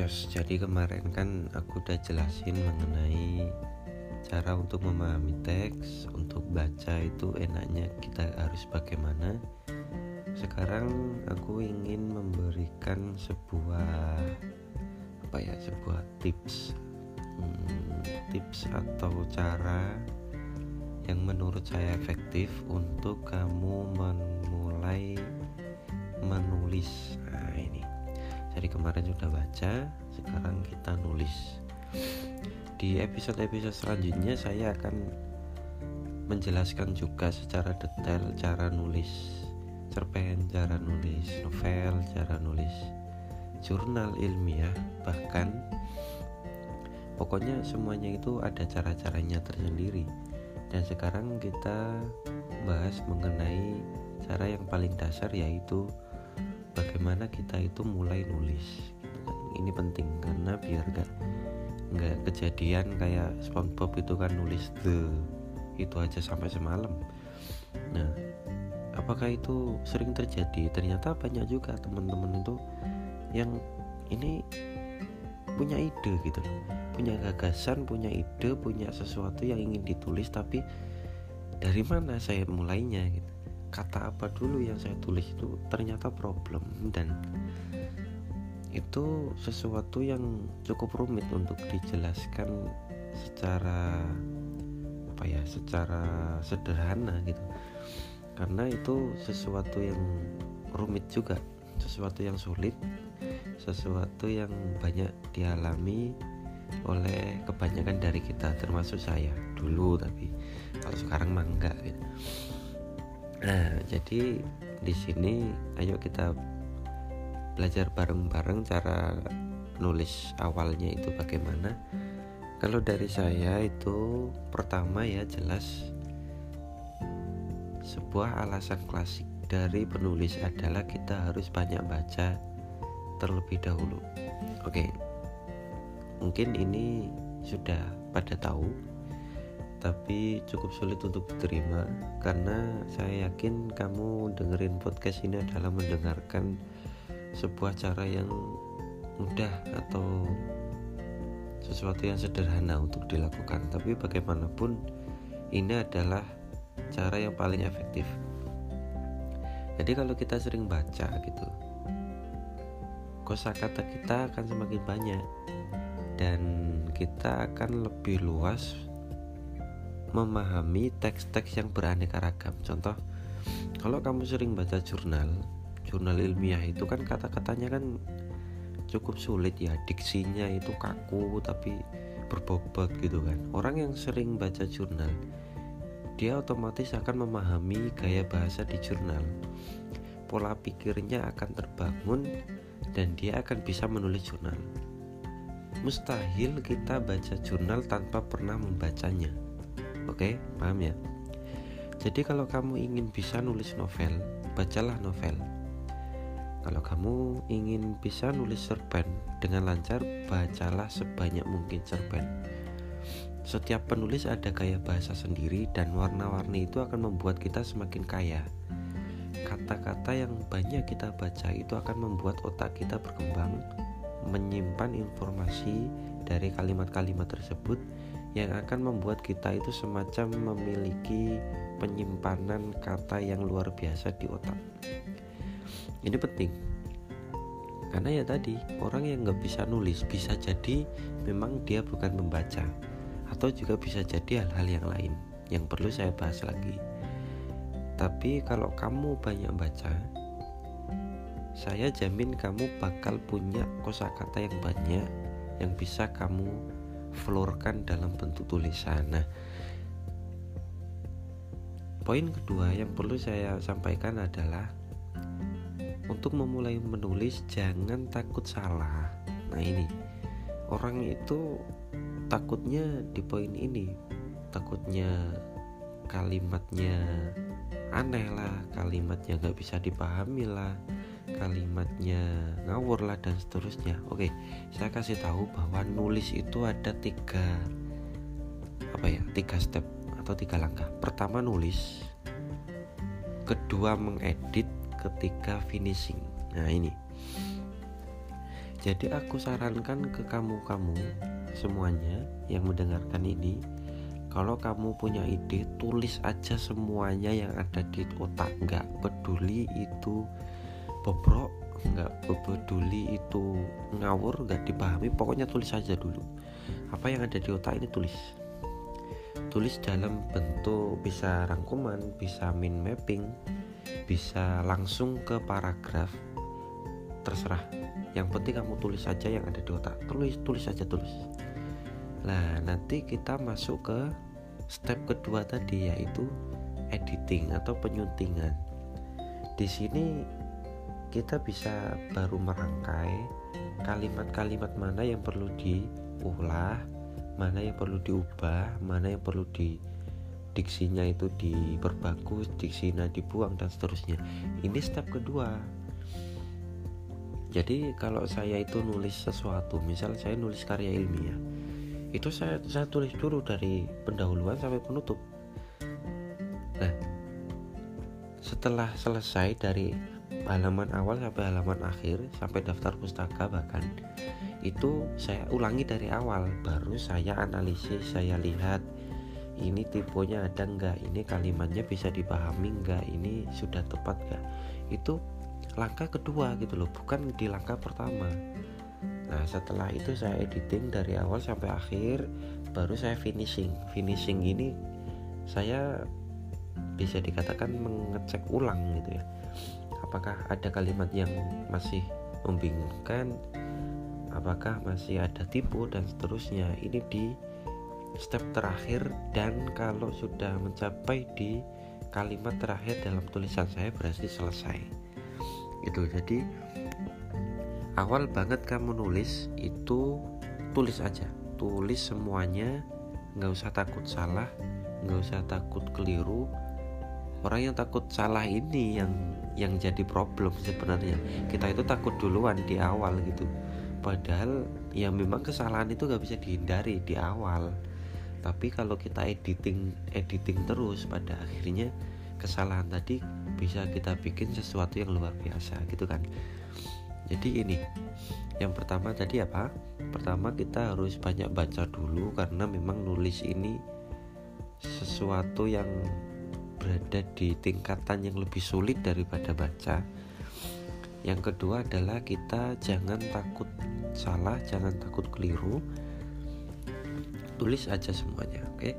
Yos, jadi kemarin kan aku udah jelasin mengenai cara untuk memahami teks, untuk baca itu enaknya kita harus bagaimana. Sekarang aku ingin memberikan sebuah apa ya, sebuah tips, hmm, tips atau cara yang menurut saya efektif untuk kamu memulai menulis. Kemarin sudah baca sekarang kita nulis. Di episode-episode selanjutnya saya akan menjelaskan juga secara detail cara nulis cerpen, cara nulis novel, cara nulis jurnal ilmiah bahkan pokoknya semuanya itu ada cara-caranya tersendiri. Dan sekarang kita bahas mengenai cara yang paling dasar yaitu bagaimana kita itu mulai nulis gitu kan. ini penting karena biar gak nggak kejadian kayak SpongeBob itu kan nulis the itu aja sampai semalam. Nah apakah itu sering terjadi? Ternyata banyak juga teman-teman itu yang ini punya ide gitu loh. Punya gagasan punya ide punya sesuatu yang ingin ditulis tapi dari mana saya mulainya gitu kata apa dulu yang saya tulis itu ternyata problem dan itu sesuatu yang cukup rumit untuk dijelaskan secara apa ya secara sederhana gitu. Karena itu sesuatu yang rumit juga sesuatu yang sulit sesuatu yang banyak dialami oleh kebanyakan dari kita termasuk saya dulu tapi kalau sekarang mah enggak gitu Nah, jadi di sini ayo kita belajar bareng-bareng cara nulis awalnya itu bagaimana. Kalau dari saya itu pertama ya jelas sebuah alasan klasik dari penulis adalah kita harus banyak baca terlebih dahulu. Oke. Mungkin ini sudah pada tahu tapi cukup sulit untuk diterima karena saya yakin kamu dengerin podcast ini adalah mendengarkan sebuah cara yang mudah atau sesuatu yang sederhana untuk dilakukan. Tapi bagaimanapun ini adalah cara yang paling efektif. Jadi kalau kita sering baca gitu kosakata kita akan semakin banyak dan kita akan lebih luas memahami teks-teks yang beraneka ragam. Contoh, kalau kamu sering baca jurnal, jurnal ilmiah itu kan kata-katanya kan cukup sulit ya, diksinya itu kaku tapi berbobot gitu kan. Orang yang sering baca jurnal, dia otomatis akan memahami gaya bahasa di jurnal. Pola pikirnya akan terbangun dan dia akan bisa menulis jurnal. Mustahil kita baca jurnal tanpa pernah membacanya Oke, paham ya? Jadi kalau kamu ingin bisa nulis novel, bacalah novel. Kalau kamu ingin bisa nulis cerpen dengan lancar, bacalah sebanyak mungkin cerpen. Setiap penulis ada gaya bahasa sendiri dan warna-warni itu akan membuat kita semakin kaya. Kata-kata yang banyak kita baca itu akan membuat otak kita berkembang, menyimpan informasi dari kalimat-kalimat tersebut yang akan membuat kita itu semacam memiliki penyimpanan kata yang luar biasa di otak. Ini penting karena ya tadi orang yang nggak bisa nulis bisa jadi memang dia bukan membaca atau juga bisa jadi hal-hal yang lain yang perlu saya bahas lagi. Tapi kalau kamu banyak baca, saya jamin kamu bakal punya kosakata yang banyak yang bisa kamu florkan dalam bentuk tulisan. Nah, poin kedua yang perlu saya sampaikan adalah untuk memulai menulis jangan takut salah. Nah, ini orang itu takutnya di poin ini, takutnya kalimatnya aneh lah, kalimatnya nggak bisa dipahami lah kalimatnya ngawur lah dan seterusnya. Oke saya kasih tahu bahwa nulis itu ada tiga apa ya tiga step atau tiga langkah. Pertama nulis kedua mengedit ketiga finishing. Nah ini. Jadi aku sarankan ke kamu-kamu semuanya yang mendengarkan ini kalau kamu punya ide tulis aja semuanya yang ada di otak. Nggak peduli itu bobrok nggak peduli itu ngawur nggak dipahami pokoknya tulis aja dulu. Apa yang ada di otak ini tulis. Tulis dalam bentuk bisa rangkuman bisa min mapping bisa langsung ke paragraf terserah. Yang penting kamu tulis saja yang ada di otak. Tulis tulis saja tulis. Nah, nanti kita masuk ke step kedua tadi yaitu editing atau penyuntingan. Di sini kita bisa baru merangkai kalimat-kalimat mana yang perlu diulah, mana yang perlu diubah, mana yang perlu di diksinya itu diperbagus, diksinya dibuang dan seterusnya. Ini step kedua. Jadi kalau saya itu nulis sesuatu, misal saya nulis karya ilmiah, itu saya saya tulis dulu dari pendahuluan sampai penutup nah setelah selesai dari halaman awal sampai halaman akhir sampai daftar pustaka bahkan itu saya ulangi dari awal baru saya analisis saya lihat ini tipenya ada enggak ini kalimatnya bisa dipahami enggak ini sudah tepat enggak itu langkah kedua gitu loh bukan di langkah pertama Nah setelah itu saya editing dari awal sampai akhir baru saya finishing. Finishing ini saya bisa dikatakan mengecek ulang gitu ya. Apakah ada kalimat yang masih membingungkan? Apakah masih ada tipu dan seterusnya? Ini di step terakhir dan kalau sudah mencapai di kalimat terakhir dalam tulisan saya berarti selesai. Itu jadi awal banget kamu nulis itu tulis aja tulis semuanya nggak usah takut salah nggak usah takut keliru orang yang takut salah ini yang yang jadi problem sebenarnya. Kita itu takut duluan di awal gitu. Padahal ya memang kesalahan itu nggak bisa dihindari di awal. Tapi kalau kita editing editing terus pada akhirnya kesalahan tadi bisa kita bikin sesuatu yang luar biasa gitu kan. Jadi ini yang pertama tadi apa? Pertama kita harus banyak baca dulu karena memang nulis ini sesuatu yang berada di tingkatan yang lebih sulit daripada baca. Yang kedua adalah kita jangan takut salah jangan takut keliru. Tulis aja semuanya oke?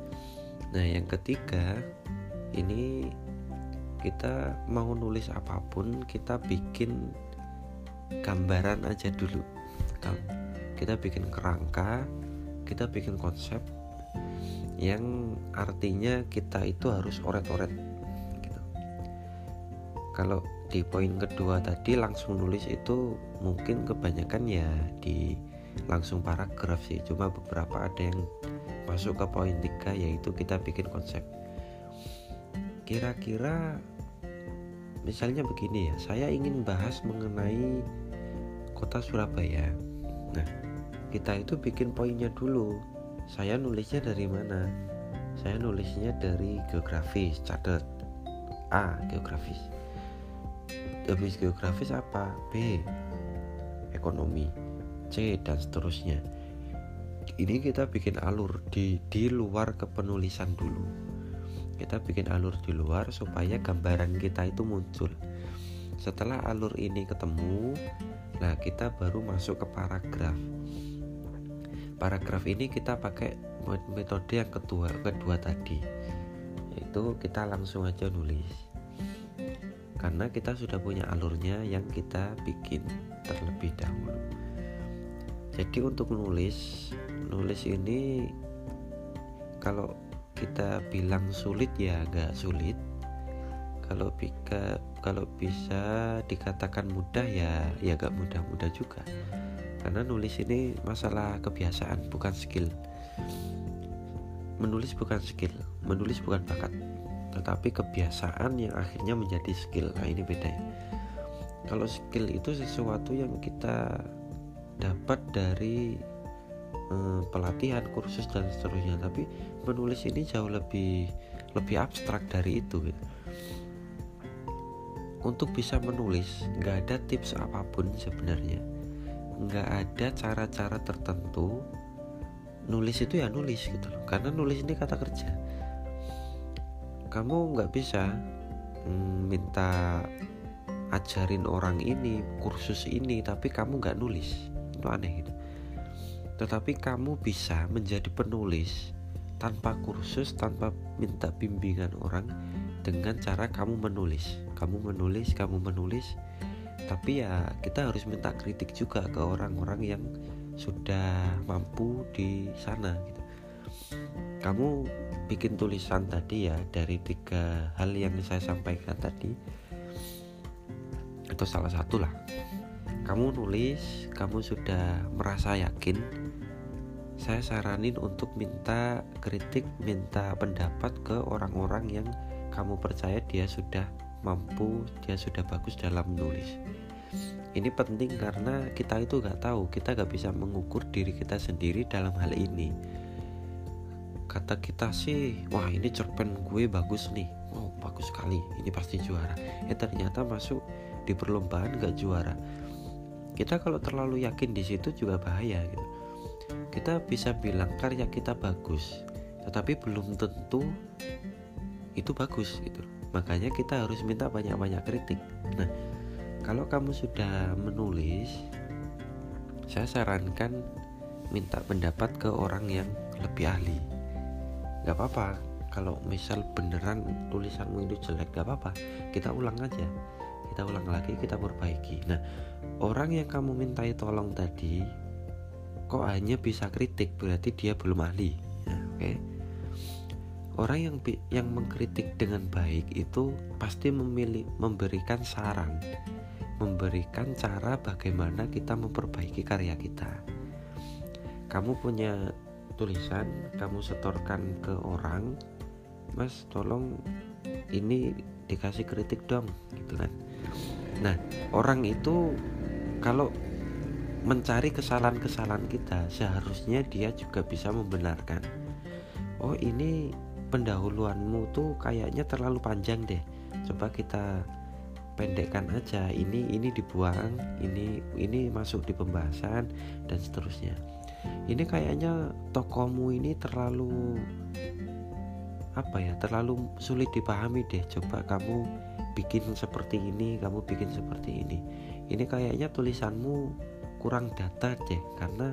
Nah yang ketiga ini kita mau nulis apa pun kita bikin gambaran aja dulu. Kita bikin kerangka kita bikin konsep yang artinya kita itu harus oret-oret gitu. kalau di poin kedua tadi langsung nulis itu mungkin kebanyakan ya di langsung paragraf sih. Cuma beberapa ada yang masuk ke poin tiga yaitu kita bikin konsep. Kira-kira misalnya begini ya saya ingin bahas mengenai kota Surabaya. Nah kita itu bikin poinnya dulu saya nulisnya dari mana? Saya nulisnya dari geografis catat A geografis. Habis geografis apa? B ekonomi. C dan seterusnya. Ini kita bikin alur di di luar kepenulisan dulu. Kita bikin alur di luar supaya gambaran kita itu muncul. Setelah alur ini ketemu Nah, kita baru masuk ke paragraf. Paragraf ini kita pakai metode yang kedua, kedua tadi. Yaitu kita langsung aja nulis. Karena kita sudah punya alurnya yang kita bikin terlebih dahulu. Jadi untuk nulis, nulis ini kalau kita bilang sulit ya agak sulit kalau bisa kalau bisa dikatakan mudah ya ya gak mudah-mudah juga karena nulis ini masalah kebiasaan bukan skill. Menulis bukan skill menulis bukan bakat. Tetapi kebiasaan yang akhirnya menjadi skill. Nah ini beda ya. Kalau skill itu sesuatu yang kita dapat dari eh, pelatihan kursus dan seterusnya. Tapi menulis ini jauh lebih lebih abstrak dari itu gitu untuk bisa menulis nggak ada tips apa pun sebenarnya nggak ada cara-cara tertentu nulis itu ya nulis gitu loh. Karena nulis ini kata kerja. Kamu nggak bisa mm, minta ajarin orang ini kursus ini tapi kamu nggak nulis. Itu aneh gitu. Tetapi kamu bisa menjadi penulis tanpa kursus tanpa minta bimbingan orang dengan cara kamu menulis. Kamu menulis kamu menulis tapi ya kita harus minta kritik juga ke orang-orang yang sudah mampu di sana gitu. Kamu bikin tulisan tadi ya dari tiga hal yang saya sampaikan tadi itu salah satu lah. Kamu nulis kamu sudah merasa yakin saya saranin untuk minta kritik, minta pendapat ke orang-orang yang kamu percaya dia sudah mampu, dia sudah bagus dalam menulis. Ini penting karena kita itu gak tahu, kita gak bisa mengukur diri kita sendiri dalam hal ini. Kata kita sih, wah ini cerpen gue bagus nih, oh bagus sekali, ini pasti juara. Eh ternyata masuk di perlombaan gak juara. Kita kalau terlalu yakin di situ juga bahaya gitu kita bisa bilang karya kita bagus tetapi belum tentu itu bagus gitu makanya kita harus minta banyak-banyak kritik. Nah kalau kamu sudah menulis saya sarankan minta pendapat ke orang yang lebih ahli. Gak apa-apa. Kalau misal beneran tulisanmu itu jelek gak apa-apa. Kita ulang aja. Kita ulang lagi kita perbaiki. Nah orang yang kamu mintai tolong tadi kok hanya bisa kritik berarti dia belum ahli. Ya, oke? okay? Orang yang yang mengkritik dengan baik itu pasti memilih memberikan saran. Memberikan cara bagaimana kita memperbaiki karya kita. Kamu punya tulisan kamu setorkan ke orang mas tolong ini dikasih kritik dong gitu kan. Nah orang itu kalau mencari kesalahan-kesalahan kita seharusnya dia juga bisa membenarkan oh ini pendahuluanmu tuh kayaknya terlalu panjang deh. Coba kita pendekkan aja. Ini ini dibuang ini ini masuk di pembahasan dan seterusnya. Ini kayaknya tokomu ini terlalu apa ya terlalu sulit dipahami deh. Coba kamu bikin seperti ini kamu bikin seperti ini. Ini kayaknya tulisanmu kurang data deh karena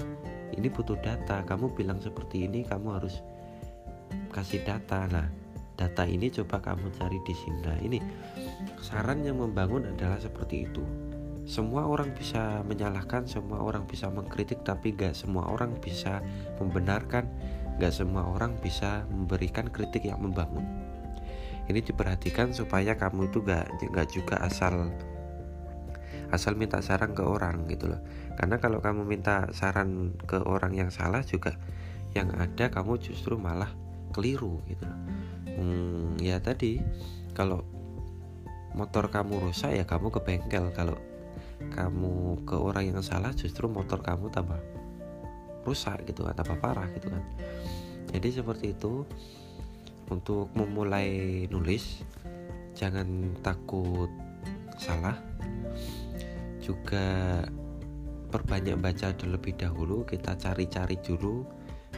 ini butuh data. Kamu bilang seperti ini kamu harus kasih data. Nah data ini coba kamu cari di sini nah ini saran yang membangun adalah seperti itu. Semua orang bisa menyalahkan semua orang bisa mengkritik tapi gak semua orang bisa membenarkan gak semua orang bisa memberikan kritik yang membangun. Ini diperhatikan supaya kamu itu gak, gak juga asal asal minta saran ke orang gitu loh. Karena kalau kamu minta saran ke orang yang salah juga yang ada kamu justru malah keliru gitu. Hmm, ya tadi kalau motor kamu rusak ya kamu ke bengkel. Kalau kamu ke orang yang salah justru motor kamu tambah rusak gitu kan tambah parah gitu kan. Jadi seperti itu untuk memulai nulis jangan takut salah. Juga perbanyak baca terlebih dahulu kita cari-cari dulu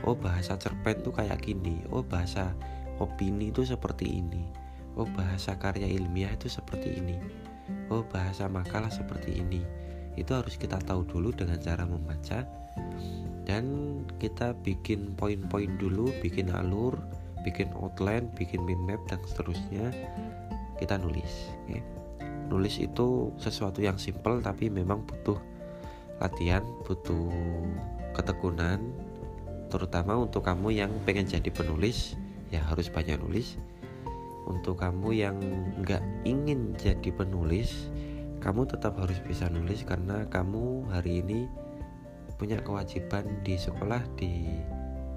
oh bahasa cerpen tuh kayak gini. Oh bahasa opini itu seperti ini. Oh bahasa karya ilmiah itu seperti ini. Oh bahasa makalah seperti ini. Itu harus kita tahu dulu dengan cara membaca. Dan kita bikin poin-poin dulu bikin alur bikin outline bikin mind map dan seterusnya. Kita nulis okay nulis itu sesuatu yang simple tapi memang butuh latihan butuh ketekunan terutama untuk kamu yang pengen jadi penulis ya harus banyak nulis untuk kamu yang nggak ingin jadi penulis kamu tetap harus bisa nulis karena kamu hari ini punya kewajiban di sekolah di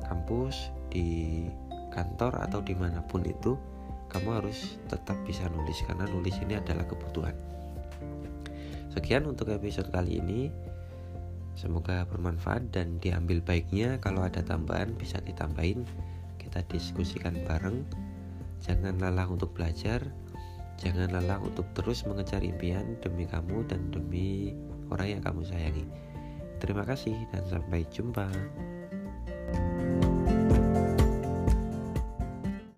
kampus di kantor atau di mana pun itu kamu harus tetap bisa nulis karena nulis ini adalah kebutuhan. Sekian untuk episode kali ini. Semoga bermanfaat dan diambil baiknya. Kalau ada tambahan bisa ditambahin. Kita diskusikan bareng. Jangan lelah untuk belajar. Jangan lelah untuk terus mengejar impian demi kamu dan demi orang yang kamu sayangi. terima kasih dan sampai jumpa.